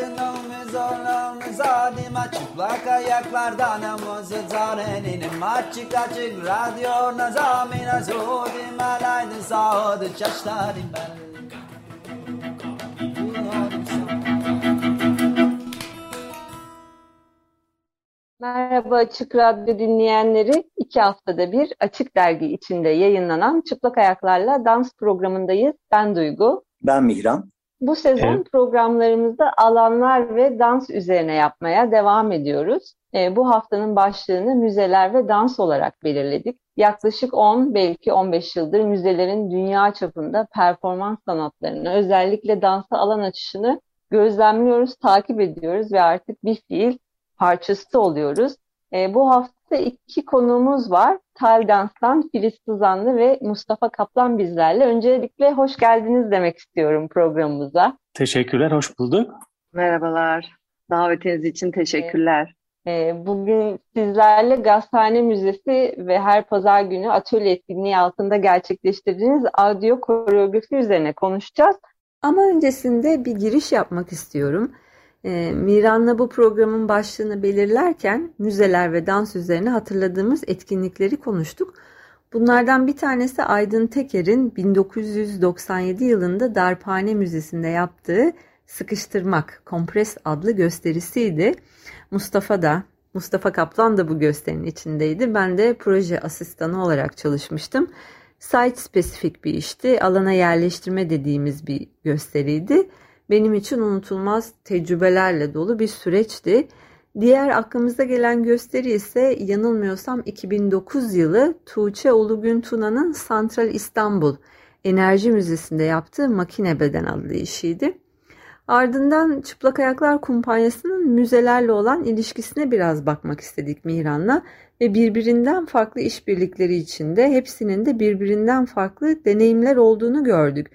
Kadınımız oğlumuz adıma çıplak ayaklardan Amızı zarenim açık açık radyo nazamina Zudim alaydı sağdı çaşlarım ben Merhaba Açık Radyo dinleyenleri. iki haftada bir Açık Dergi içinde yayınlanan Çıplak Ayaklarla Dans programındayız. Ben Duygu. Ben Mihran. Bu sezon evet. programlarımızda alanlar ve dans üzerine yapmaya devam ediyoruz. E, bu haftanın başlığını müzeler ve dans olarak belirledik. Yaklaşık 10 belki 15 yıldır müzelerin dünya çapında performans sanatlarını özellikle dansa alan açışını gözlemliyoruz, takip ediyoruz ve artık bir fiil parçası oluyoruz. E, bu hafta iki konuğumuz var. Tal Dans'tan Filiz Sızanlı ve Mustafa Kaplan bizlerle. Öncelikle hoş geldiniz demek istiyorum programımıza. Teşekkürler, hoş bulduk. Merhabalar, davetiniz için teşekkürler. E, bugün sizlerle Gazhane Müzesi ve her pazar günü atölye etkinliği altında gerçekleştirdiğiniz audio koreografi üzerine konuşacağız. Ama öncesinde bir giriş yapmak istiyorum. E, Miran'la bu programın başlığını belirlerken müzeler ve dans üzerine hatırladığımız etkinlikleri konuştuk. Bunlardan bir tanesi Aydın Teker'in 1997 yılında Darphane Müzesi'nde yaptığı Sıkıştırmak, Kompres adlı gösterisiydi. Mustafa da, Mustafa Kaplan da bu gösterinin içindeydi. Ben de proje asistanı olarak çalışmıştım. Site spesifik bir işti. Alana yerleştirme dediğimiz bir gösteriydi benim için unutulmaz tecrübelerle dolu bir süreçti. Diğer aklımıza gelen gösteri ise yanılmıyorsam 2009 yılı Tuğçe Ulugün Tuna'nın Santral İstanbul Enerji Müzesi'nde yaptığı Makine Beden adlı işiydi. Ardından Çıplak Ayaklar Kumpanyası'nın müzelerle olan ilişkisine biraz bakmak istedik Mihran'la ve birbirinden farklı işbirlikleri içinde hepsinin de birbirinden farklı deneyimler olduğunu gördük.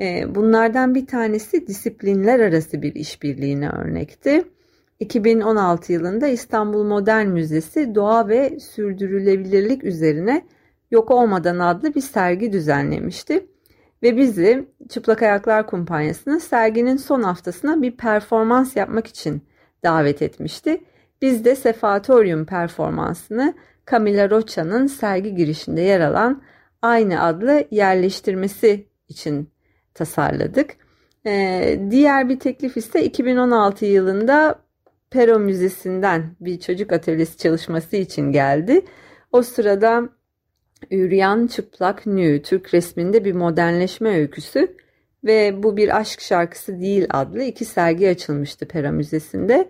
Ee, bunlardan bir tanesi disiplinler arası bir işbirliğine örnekti. 2016 yılında İstanbul Modern Müzesi doğa ve sürdürülebilirlik üzerine Yok Olmadan adlı bir sergi düzenlemişti. Ve bizi Çıplak Ayaklar Kumpanyası'nın serginin son haftasına bir performans yapmak için davet etmişti. Biz de Sefatoryum performansını Camila Rocha'nın sergi girişinde yer alan aynı adlı yerleştirmesi için tasarladık. Ee, diğer bir teklif ise 2016 yılında Pero Müzesi'nden bir çocuk atölyesi çalışması için geldi. O sırada Üryan Çıplak Nü Türk resminde bir modernleşme öyküsü ve Bu Bir Aşk Şarkısı Değil adlı iki sergi açılmıştı Pera Müzesi'nde.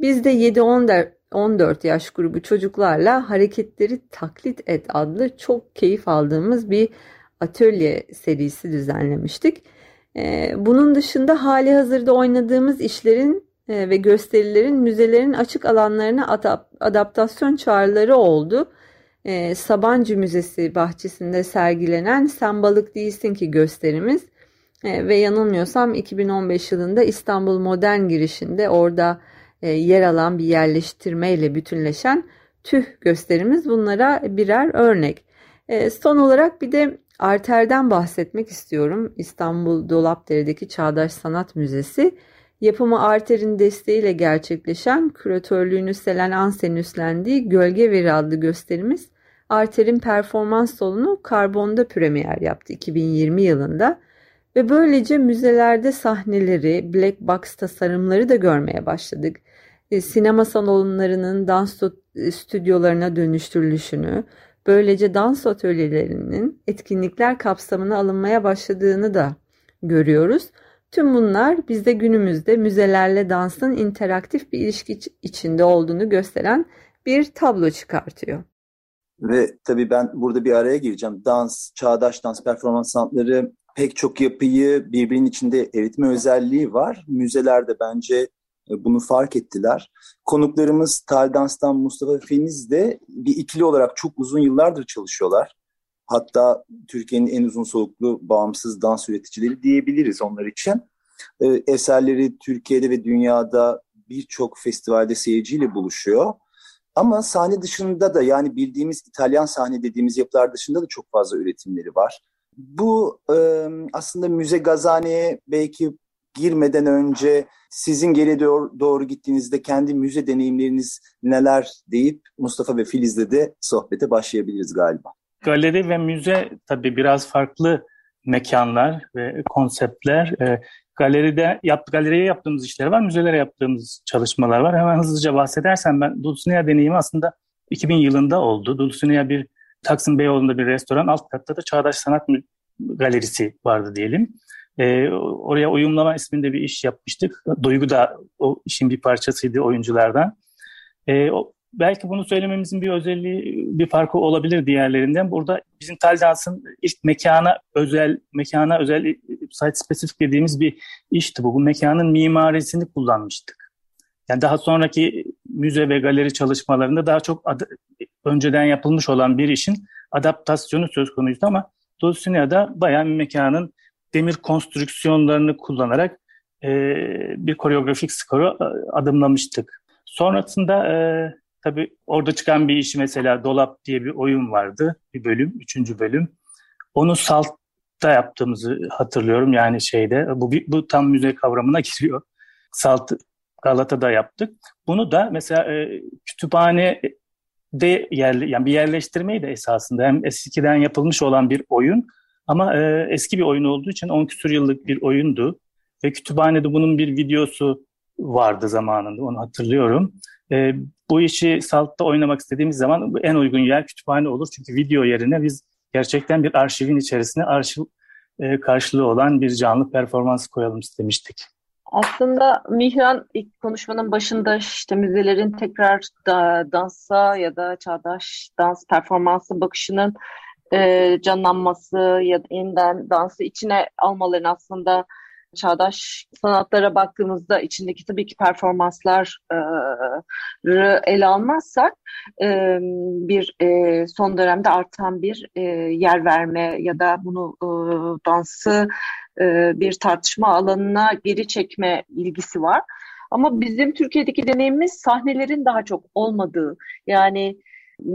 Biz de 7-14 yaş grubu çocuklarla Hareketleri Taklit Et adlı çok keyif aldığımız bir atölye serisi düzenlemiştik. Ee, bunun dışında hali hazırda oynadığımız işlerin e, ve gösterilerin müzelerin açık alanlarına adaptasyon çağrıları oldu. Ee, Sabancı Müzesi bahçesinde sergilenen Sen Balık Değilsin Ki gösterimiz e, ve yanılmıyorsam 2015 yılında İstanbul Modern girişinde orada e, yer alan bir yerleştirmeyle bütünleşen tüh gösterimiz bunlara birer örnek. Son olarak bir de Arter'den bahsetmek istiyorum. İstanbul Dolapdere'deki Çağdaş Sanat Müzesi yapımı Arter'in desteğiyle gerçekleşen küratörlüğünü Selen Ansen'in üstlendiği Gölge Veri adlı gösterimiz Arter'in performans salonu Karbon'da premier yaptı 2020 yılında ve böylece müzelerde sahneleri, black box tasarımları da görmeye başladık. E, sinema salonlarının dans stüdyolarına dönüştürülüşünü, Böylece dans atölyelerinin etkinlikler kapsamına alınmaya başladığını da görüyoruz. Tüm bunlar bizde günümüzde müzelerle dansın interaktif bir ilişki içinde olduğunu gösteren bir tablo çıkartıyor. Ve tabii ben burada bir araya gireceğim. Dans, çağdaş dans performans sanatları pek çok yapıyı birbirinin içinde eritme özelliği var. Müzelerde bence e, bunu fark ettiler. Konuklarımız Taldans'tan Mustafa Feniz de bir ikili olarak çok uzun yıllardır çalışıyorlar. Hatta Türkiye'nin en uzun soluklu bağımsız dans üreticileri diyebiliriz onlar için. E, eserleri Türkiye'de ve dünyada birçok festivalde seyirciyle buluşuyor. Ama sahne dışında da yani bildiğimiz İtalyan sahne dediğimiz yapılar dışında da çok fazla üretimleri var. Bu e, aslında müze gazane'ye belki girmeden önce sizin geri doğru, doğru gittiğinizde kendi müze deneyimleriniz neler deyip Mustafa ve Filiz'le de sohbete başlayabiliriz galiba. Galeri ve müze tabii biraz farklı mekanlar ve konseptler. E, galeride yap, galeriye yaptığımız işler var, müzelere yaptığımız çalışmalar var. Hemen hızlıca bahsedersem ben Dulcinea deneyimi aslında 2000 yılında oldu. Dulcinea bir Taksim Beyoğlu'nda bir restoran, alt katta da Çağdaş Sanat Galerisi vardı diyelim. E, oraya uyumlama isminde bir iş yapmıştık. Duygu da o işin bir parçasıydı oyunculardan. E, o, belki bunu söylememizin bir özelliği, bir farkı olabilir diğerlerinden. Burada bizim Taldans'ın ilk mekana özel, mekana özel site spesifik dediğimiz bir işti bu. Bu mekanın mimarisini kullanmıştık. Yani daha sonraki müze ve galeri çalışmalarında daha çok ad- önceden yapılmış olan bir işin adaptasyonu söz konuydu ama Dulcinea'da bayağı bir mekanın demir konstrüksiyonlarını kullanarak e, bir koreografik skoru e, adımlamıştık. Sonrasında e, tabii orada çıkan bir iş mesela Dolap diye bir oyun vardı. Bir bölüm, üçüncü bölüm. Onu Salt'ta yaptığımızı hatırlıyorum. Yani şeyde bu, bu tam müze kavramına giriyor. Salt Galata'da yaptık. Bunu da mesela e, kütüphane de yerli, yani bir yerleştirmeyi de esasında hem eskiden yapılmış olan bir oyun ama e, eski bir oyun olduğu için 10 küsur yıllık bir oyundu. Ve kütüphanede bunun bir videosu vardı zamanında onu hatırlıyorum. E, bu işi Salt'ta oynamak istediğimiz zaman en uygun yer kütüphane olur. Çünkü video yerine biz gerçekten bir arşivin içerisine arşiv e, karşılığı olan bir canlı performans koyalım istemiştik. Aslında Mihran ilk konuşmanın başında işte müzelerin tekrar da, dansa ya da çağdaş dans performansı bakışının e, canlanması ya da yeniden dansı içine almaların aslında çağdaş sanatlara baktığımızda içindeki tabii ki performansları ele almazsak e, bir e, son dönemde artan bir e, yer verme ya da bunu dansı bir tartışma alanına geri çekme ilgisi var. Ama bizim Türkiye'deki deneyimimiz sahnelerin daha çok olmadığı yani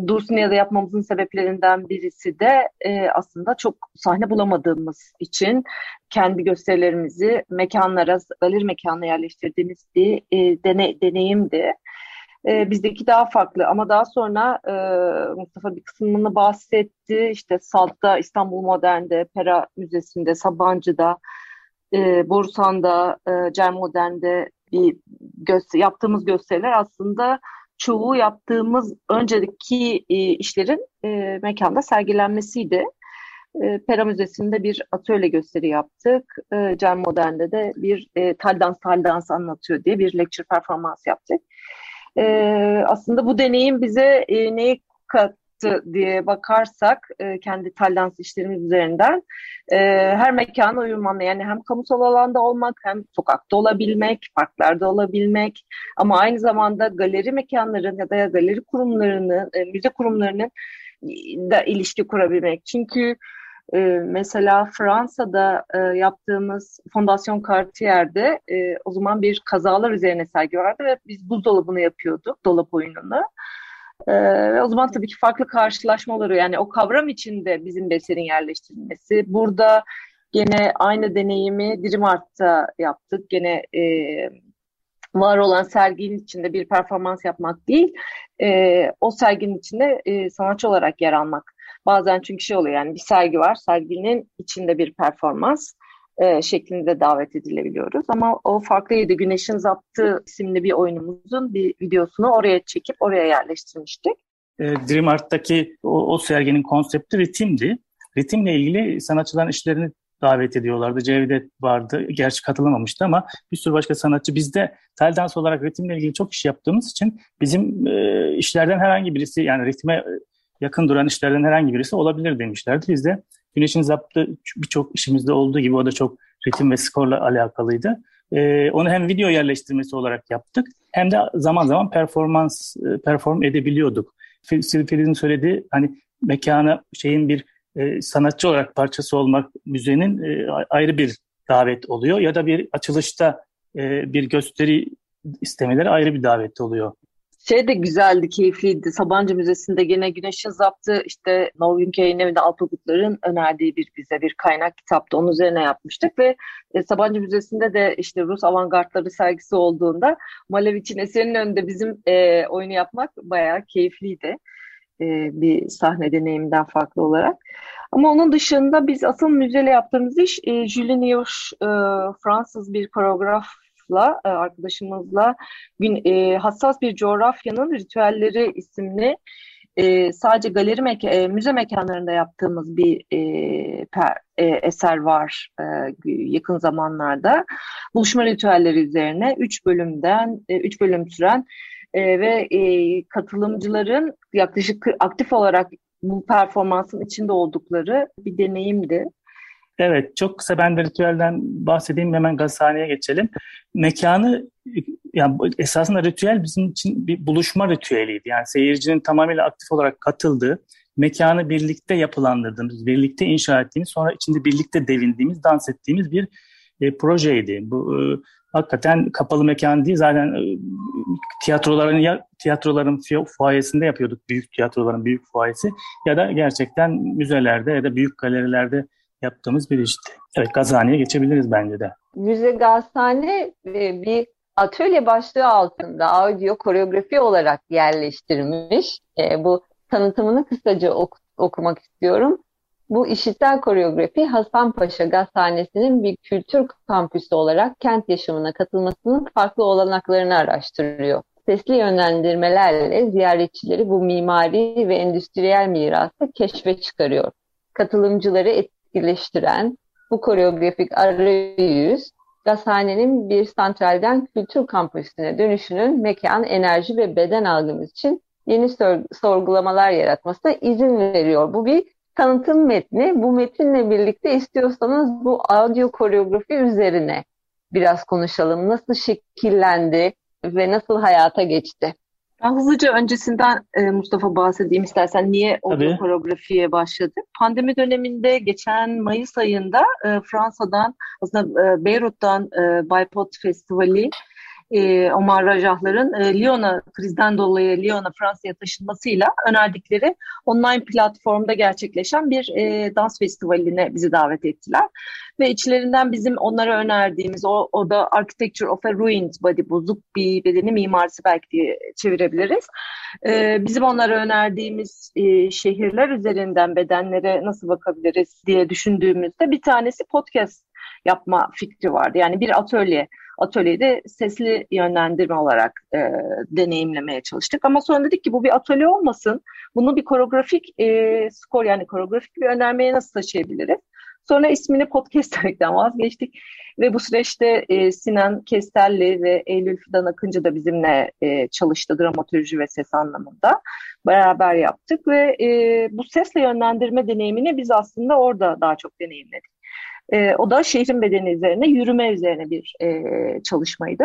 Dursuniya'da yapmamızın sebeplerinden birisi de e, aslında çok sahne bulamadığımız için kendi gösterilerimizi mekanlara, galeri mekanına yerleştirdiğimiz bir e, dene, deneyimdi. E, bizdeki daha farklı ama daha sonra e, Mustafa bir kısmını bahsetti. İşte Salt'ta, İstanbul Modern'de, Pera Müzesi'nde, Sabancı'da, e, Bursan'da, e, Cem Modern'de bir göster yaptığımız gösteriler aslında çoğu yaptığımız önceki e, işlerin e, mekanda sergilenmesiydi. E, Pera Müzesi'nde bir atölye gösteri yaptık. E, Cem Modern'de de bir e, tal dans tal dans anlatıyor diye bir lecture performans yaptık. E, aslında bu deneyim bize e, neyi kat, diye bakarsak e, kendi tallans işlerimiz üzerinden e, her mekana uyumlanma yani hem kamusal alanda olmak hem sokakta olabilmek, parklarda olabilmek ama aynı zamanda galeri mekanların ya da galeri kurumlarını, e, müze kurumlarının da ilişki kurabilmek. Çünkü e, mesela Fransa'da e, yaptığımız Fondasyon Cartier'de e, o zaman bir kazalar üzerine sergi vardı ve biz buzdolabını yapıyorduk, dolap oyununu. Ee, o zaman tabii ki farklı karşılaşmalar oluyor. Yani o kavram içinde bizim bir eserin yerleştirilmesi. Burada gene aynı deneyimi Dirim Art'ta yaptık. Gene e, var olan serginin içinde bir performans yapmak değil, e, o serginin içinde e, sanatçı olarak yer almak. Bazen çünkü şey oluyor yani bir sergi var, serginin içinde bir performans e, şeklinde davet edilebiliyoruz. Ama o farklıydı. Güneşin Zaptı isimli bir oyunumuzun bir videosunu oraya çekip oraya yerleştirmiştik. E, Dream Art'taki o, o serginin konsepti ritimdi. Ritimle ilgili sanatçıların işlerini davet ediyorlardı. Cevdet vardı. Gerçi katılamamıştı ama bir sürü başka sanatçı. Bizde tel dans olarak ritimle ilgili çok iş yaptığımız için bizim e, işlerden herhangi birisi yani ritme yakın duran işlerden herhangi birisi olabilir demişlerdi. Biz de Güneş'in zaptı birçok işimizde olduğu gibi o da çok ritim ve skorla alakalıydı. Ee, onu hem video yerleştirmesi olarak yaptık hem de zaman zaman performans e, perform edebiliyorduk. Filiz'in söylediği hani mekana şeyin bir e, sanatçı olarak parçası olmak müzenin e, ayrı bir davet oluyor ya da bir açılışta e, bir gösteri istemeleri ayrı bir davet oluyor. Şey de güzeldi, keyifliydi. Sabancı Müzesi'nde gene Güneş'in zaptı işte Norgün Yayın Evi'nde Alpagutlar'ın önerdiği bir bize bir kaynak kitaptı. Onun üzerine yapmıştık ve e, Sabancı Müzesi'nde de işte Rus avantgardları sergisi olduğunda Malevic'in eserinin önünde bizim e, oyunu yapmak bayağı keyifliydi. E, bir sahne deneyiminden farklı olarak. Ama onun dışında biz asıl müzeyle yaptığımız iş e, Julie Nioche, e, Fransız bir koreograf Yusuf'la, e, arkadaşımızla gün, e, Hassas Bir Coğrafyanın Ritüelleri isimli e, sadece galeri meka e, müze mekanlarında yaptığımız bir e, per, e, eser var e, yakın zamanlarda. Buluşma ritüelleri üzerine üç bölümden e, üç bölüm süren e, ve e, katılımcıların yaklaşık aktif olarak bu performansın içinde oldukları bir deneyimdi. Evet, çok kısa ben de ritüelden bahsedeyim hemen gazhaneye geçelim. Mekanı, yani esasında ritüel bizim için bir buluşma ritüeliydi. Yani seyircinin tamamıyla aktif olarak katıldığı, mekanı birlikte yapılandırdığımız, birlikte inşa ettiğimiz, sonra içinde birlikte devindiğimiz, dans ettiğimiz bir e, projeydi. Bu e, hakikaten kapalı mekan değil, zaten e, tiyatroların ya tiyatroların fuayesinde yapıyorduk, büyük tiyatroların büyük fuayesi ya da gerçekten müzelerde ya da büyük galerilerde yaptığımız bir işti. Evet Gazhane'ye geçebiliriz bence de. Müze Gazhane e, bir atölye başlığı altında audio koreografi olarak yerleştirmiş. E, bu tanıtımını kısaca ok okumak istiyorum. Bu işitsel koreografi Hasanpaşa Gazhanesi'nin bir kültür kampüsü olarak kent yaşamına katılmasının farklı olanaklarını araştırıyor. Sesli yönlendirmelerle ziyaretçileri bu mimari ve endüstriyel mirası keşfe çıkarıyor. Katılımcıları etkileştiren bu koreografik arayüz gazhanenin bir santralden kültür kampüsüne dönüşünün mekan, enerji ve beden algımız için yeni sorgulamalar yaratmasına izin veriyor. Bu bir tanıtım metni. Bu metinle birlikte istiyorsanız bu audio koreografi üzerine biraz konuşalım. Nasıl şekillendi ve nasıl hayata geçti? Ben hızlıca öncesinden e, Mustafa bahsedeyim istersen niye audio koreografiye başladı. Pandemi döneminde geçen Mayıs ayında e, Fransa'dan aslında e, Beyrut'tan e, Bipod Festivali e, Omar Rajahların e, Lyon'a krizden dolayı Lyon'a Fransa'ya taşınmasıyla önerdikleri online platformda gerçekleşen bir e, dans festivaline bizi davet ettiler. Ve içlerinden bizim onlara önerdiğimiz o, o da Architecture of a Ruined Body, bozuk bir bedeni mimarisi belki diye çevirebiliriz. E, bizim onlara önerdiğimiz e, şehirler üzerinden bedenlere nasıl bakabiliriz diye düşündüğümüzde bir tanesi podcast yapma fikri vardı. Yani bir atölye atölyede sesli yönlendirme olarak e, deneyimlemeye çalıştık. Ama sonra dedik ki bu bir atölye olmasın. Bunu bir koreografik e, skor yani koreografik bir önermeye nasıl taşıyabiliriz? Sonra ismini podcast demekten vazgeçtik. Ve bu süreçte e, Sinan Kestelli ve Eylül Fidan Akıncı da bizimle e, çalıştı dramatürji ve ses anlamında. Beraber yaptık ve e, bu sesle yönlendirme deneyimini biz aslında orada daha çok deneyimledik. E, o da şehrin bedeni üzerine, yürüme üzerine bir e, çalışmaydı.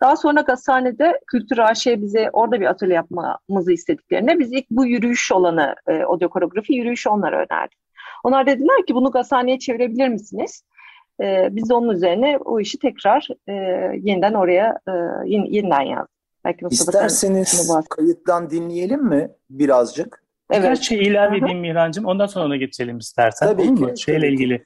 Daha sonra Gazhane'de Kültür AŞ bize orada bir atölye yapmamızı istediklerine biz ilk bu yürüyüş olanı, e, audio koreografi yürüyüşü onlara önerdik. Onlar dediler ki bunu Gazhane'ye çevirebilir misiniz? E, biz de onun üzerine o işi tekrar e, yeniden oraya e, yeniden yazdık. Belki İsterseniz kayıttan dinleyelim mi birazcık? Evet. Birkaç şey ilave edeyim Mihrancığım. Ondan sonra ona geçelim istersen. Tabii Olur ki. Mu? Şeyle tabii ilgili. Ki.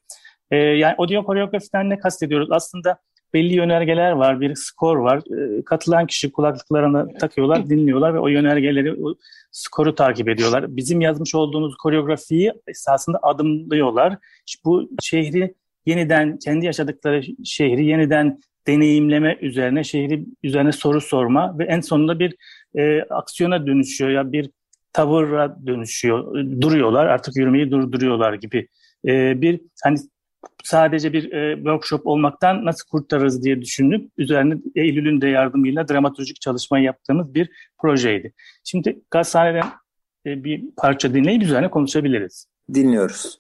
E, yani audio koreografiden ne kastediyoruz? Aslında belli yönergeler var, bir skor var. E, katılan kişi kulaklıklarını takıyorlar, dinliyorlar ve o yönergeleri, o skoru takip ediyorlar. Bizim yazmış olduğumuz koreografiyi esasında adımlıyorlar. İşte bu şehri yeniden, kendi yaşadıkları şehri yeniden deneyimleme üzerine, şehri üzerine soru sorma ve en sonunda bir e, aksiyona dönüşüyor ya bir tavıra dönüşüyor. Duruyorlar, artık yürümeyi durduruyorlar gibi. E, bir hani sadece bir e, workshop olmaktan nasıl kurtarırız diye düşünüp üzerine Eylül'ün de yardımıyla dramaturjik çalışma yaptığımız bir projeydi. Şimdi Gazhane'den e, bir parça dinleyip üzerine konuşabiliriz. Dinliyoruz.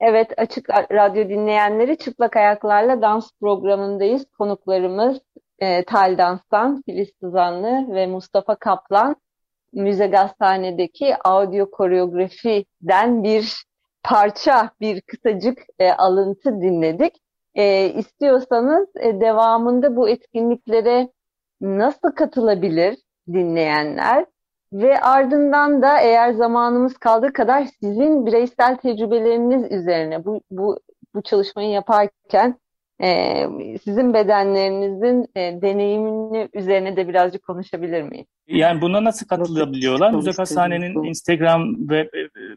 Evet, Açık Radyo dinleyenleri Çıplak Ayaklarla Dans programındayız. Konuklarımız e, Tal Dans'tan Filiz Sızanlı ve Mustafa Kaplan. Müze Gazhane'deki audio koreografiden bir parça, bir kısacık e, alıntı dinledik. E, istiyorsanız e, devamında bu etkinliklere nasıl katılabilir? dinleyenler ve ardından da eğer zamanımız kaldığı kadar sizin bireysel tecrübeleriniz üzerine bu, bu, bu çalışmayı yaparken e, sizin bedenlerinizin e, deneyimini üzerine de birazcık konuşabilir miyiz? Yani buna nasıl katılabiliyorlar? Müze Hastane'nin Instagram ve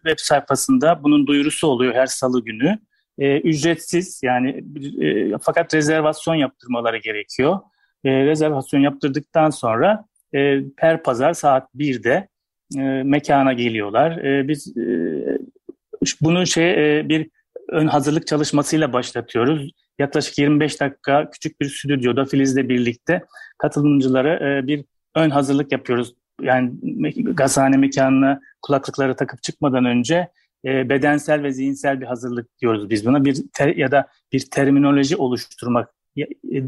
web sayfasında bunun duyurusu oluyor her salı günü. E, ücretsiz yani e, fakat rezervasyon yaptırmaları gerekiyor. E, rezervasyon yaptırdıktan sonra e, per pazar saat 1'de e, mekana geliyorlar. E, biz e, bunu şey e, bir ön hazırlık çalışmasıyla başlatıyoruz. Yaklaşık 25 dakika küçük bir stüdyoda Filiz'le birlikte katılımcılara e, bir ön hazırlık yapıyoruz. Yani gazhane mekanına kulaklıkları takıp çıkmadan önce e, bedensel ve zihinsel bir hazırlık diyoruz biz buna. Bir ter, ya da bir terminoloji oluşturmak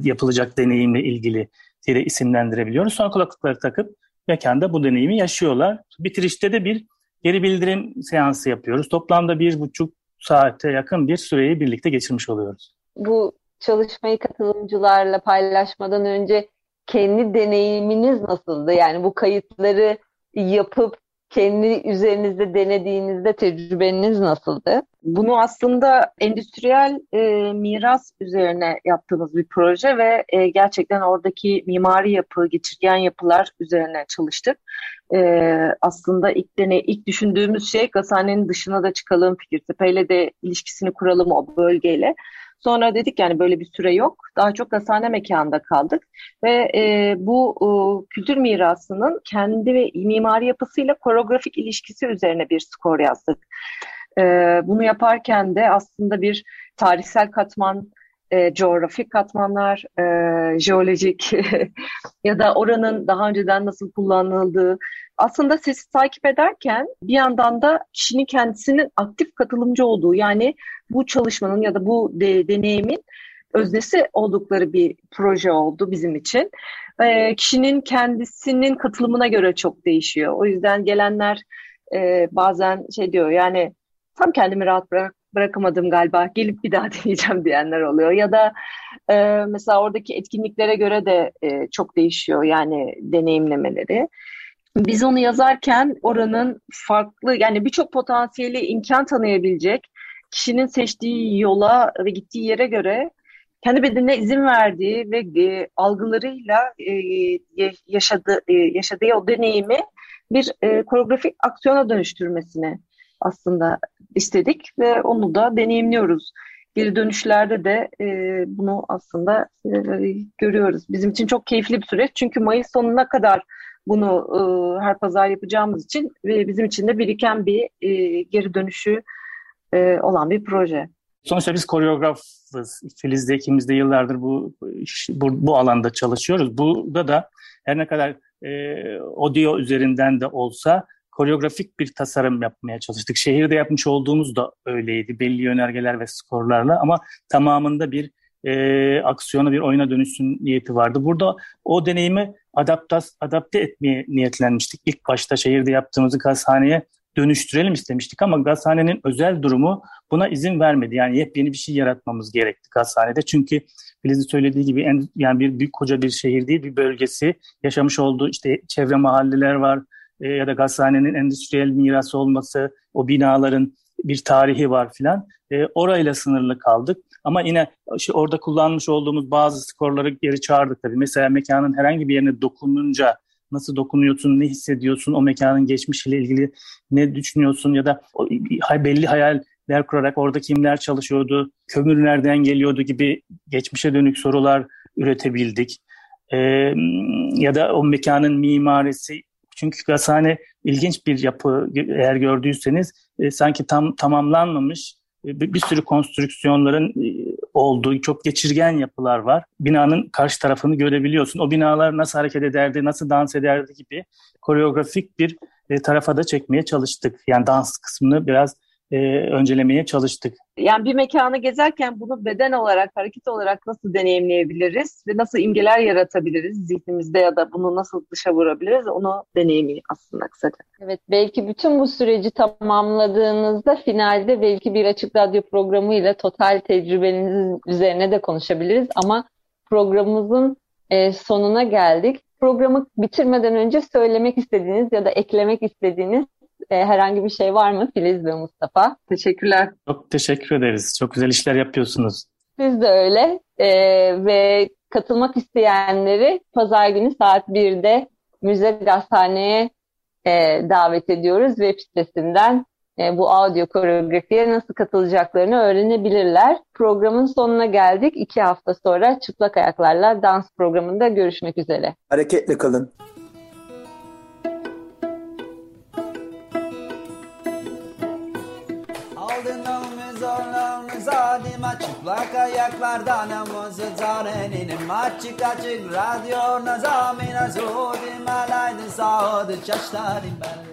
yapılacak deneyimle ilgili diye isimlendirebiliyoruz. Sonra kulaklıkları takıp mekanda bu deneyimi yaşıyorlar. Bitirişte de bir geri bildirim seansı yapıyoruz. Toplamda bir buçuk saate yakın bir süreyi birlikte geçirmiş oluyoruz. Bu çalışmayı katılımcılarla paylaşmadan önce kendi deneyiminiz nasıldı? Yani bu kayıtları yapıp kendi üzerinizde denediğinizde tecrübeniz nasıldı? Bunu aslında endüstriyel e, miras üzerine yaptığımız bir proje ve e, gerçekten oradaki mimari yapı, geçirgen yapılar üzerine çalıştık. E, aslında ilk dene, ilk düşündüğümüz şey gazhanenin dışına da çıkalım, Fikirtepe'yle de ilişkisini kuralım o bölgeyle. Sonra dedik yani böyle bir süre yok. Daha çok gazhane mekanında kaldık. Ve e, bu e, kültür mirasının kendi ve mimari yapısıyla koreografik ilişkisi üzerine bir skor yazdık. E, bunu yaparken de aslında bir tarihsel katman, e, coğrafik katmanlar, e, jeolojik ya da oranın daha önceden nasıl kullanıldığı, aslında sesi takip ederken bir yandan da kişinin kendisinin aktif katılımcı olduğu yani bu çalışmanın ya da bu de, deneyimin öznesi oldukları bir proje oldu bizim için. E, kişinin kendisinin katılımına göre çok değişiyor. O yüzden gelenler e, bazen şey diyor yani tam kendimi rahat bırak, bırakamadım galiba gelip bir daha deneyeceğim diyenler oluyor. Ya da e, mesela oradaki etkinliklere göre de e, çok değişiyor yani deneyimlemeleri. Biz onu yazarken oranın farklı yani birçok potansiyeli imkan tanıyabilecek kişinin seçtiği yola ve gittiği yere göre kendi bedenine izin verdiği ve e, algılarıyla e, yaşadığı, e, yaşadığı o deneyimi bir e, koreografik aksiyona dönüştürmesini aslında istedik ve onu da deneyimliyoruz. Geri dönüşlerde de e, bunu aslında e, görüyoruz. Bizim için çok keyifli bir süreç çünkü Mayıs sonuna kadar bunu e, her pazar yapacağımız için ve bizim için de biriken bir e, geri dönüşü e, olan bir proje. Sonuçta biz koreografız. Filiz'de ikimiz de yıllardır bu, bu, bu alanda çalışıyoruz. Burada da her ne kadar e, audio üzerinden de olsa koreografik bir tasarım yapmaya çalıştık. Şehirde yapmış olduğumuz da öyleydi. Belli yönergeler ve skorlarla ama tamamında bir e, aksiyona bir oyuna dönüşsün niyeti vardı. Burada o deneyimi adaptas, adapte etmeye niyetlenmiştik. İlk başta şehirde yaptığımızı gazhaneye dönüştürelim istemiştik ama gazhanenin özel durumu buna izin vermedi. Yani yepyeni bir şey yaratmamız gerekti gazhanede. Çünkü Filiz'in söylediği gibi en, yani bir büyük koca bir şehir değil bir bölgesi yaşamış olduğu işte çevre mahalleler var e, ya da gazhanenin endüstriyel mirası olması, o binaların bir tarihi var filan. E, orayla sınırlı kaldık. Ama yine işte orada kullanmış olduğumuz bazı skorları geri çağırdık tabii. Mesela mekanın herhangi bir yerine dokununca nasıl dokunuyorsun, ne hissediyorsun, o mekanın geçmişiyle ilgili ne düşünüyorsun ya da belli hayaller kurarak orada kimler çalışıyordu, kömür nereden geliyordu gibi geçmişe dönük sorular üretebildik. Ee, ya da o mekanın mimarisi çünkü gazhane ilginç bir yapı eğer gördüyseniz e, sanki tam tamamlanmamış e, bir, bir sürü konstrüksiyonların e, olduğu çok geçirgen yapılar var. Binanın karşı tarafını görebiliyorsun. O binalar nasıl hareket ederdi, nasıl dans ederdi gibi koreografik bir e, tarafa da çekmeye çalıştık. Yani dans kısmını biraz e, öncelemeye çalıştık. Yani bir mekanı gezerken bunu beden olarak, hareket olarak nasıl deneyimleyebiliriz ve nasıl imgeler yaratabiliriz zihnimizde ya da bunu nasıl dışa vurabiliriz onu deneyimi aslında kısaca. Evet belki bütün bu süreci tamamladığınızda finalde belki bir açık radyo programıyla total tecrübenizin üzerine de konuşabiliriz ama programımızın e, sonuna geldik. Programı bitirmeden önce söylemek istediğiniz ya da eklemek istediğiniz e, herhangi bir şey var mı Filiz ve Mustafa? Teşekkürler. Çok teşekkür ederiz. Çok güzel işler yapıyorsunuz. Siz de öyle e, ve katılmak isteyenleri pazar günü saat 1'de Müze Gazhane'ye e, davet ediyoruz. Web sitesinden e, bu audio koreografiye nasıl katılacaklarını öğrenebilirler. Programın sonuna geldik. İki hafta sonra Çıplak Ayaklarla dans programında görüşmek üzere. Hareketle kalın. Omuz adıma çıplak ayaklardan omuz zarenin açık açık radyo nazamina zudim alaydı sağdı çaşlarım ben.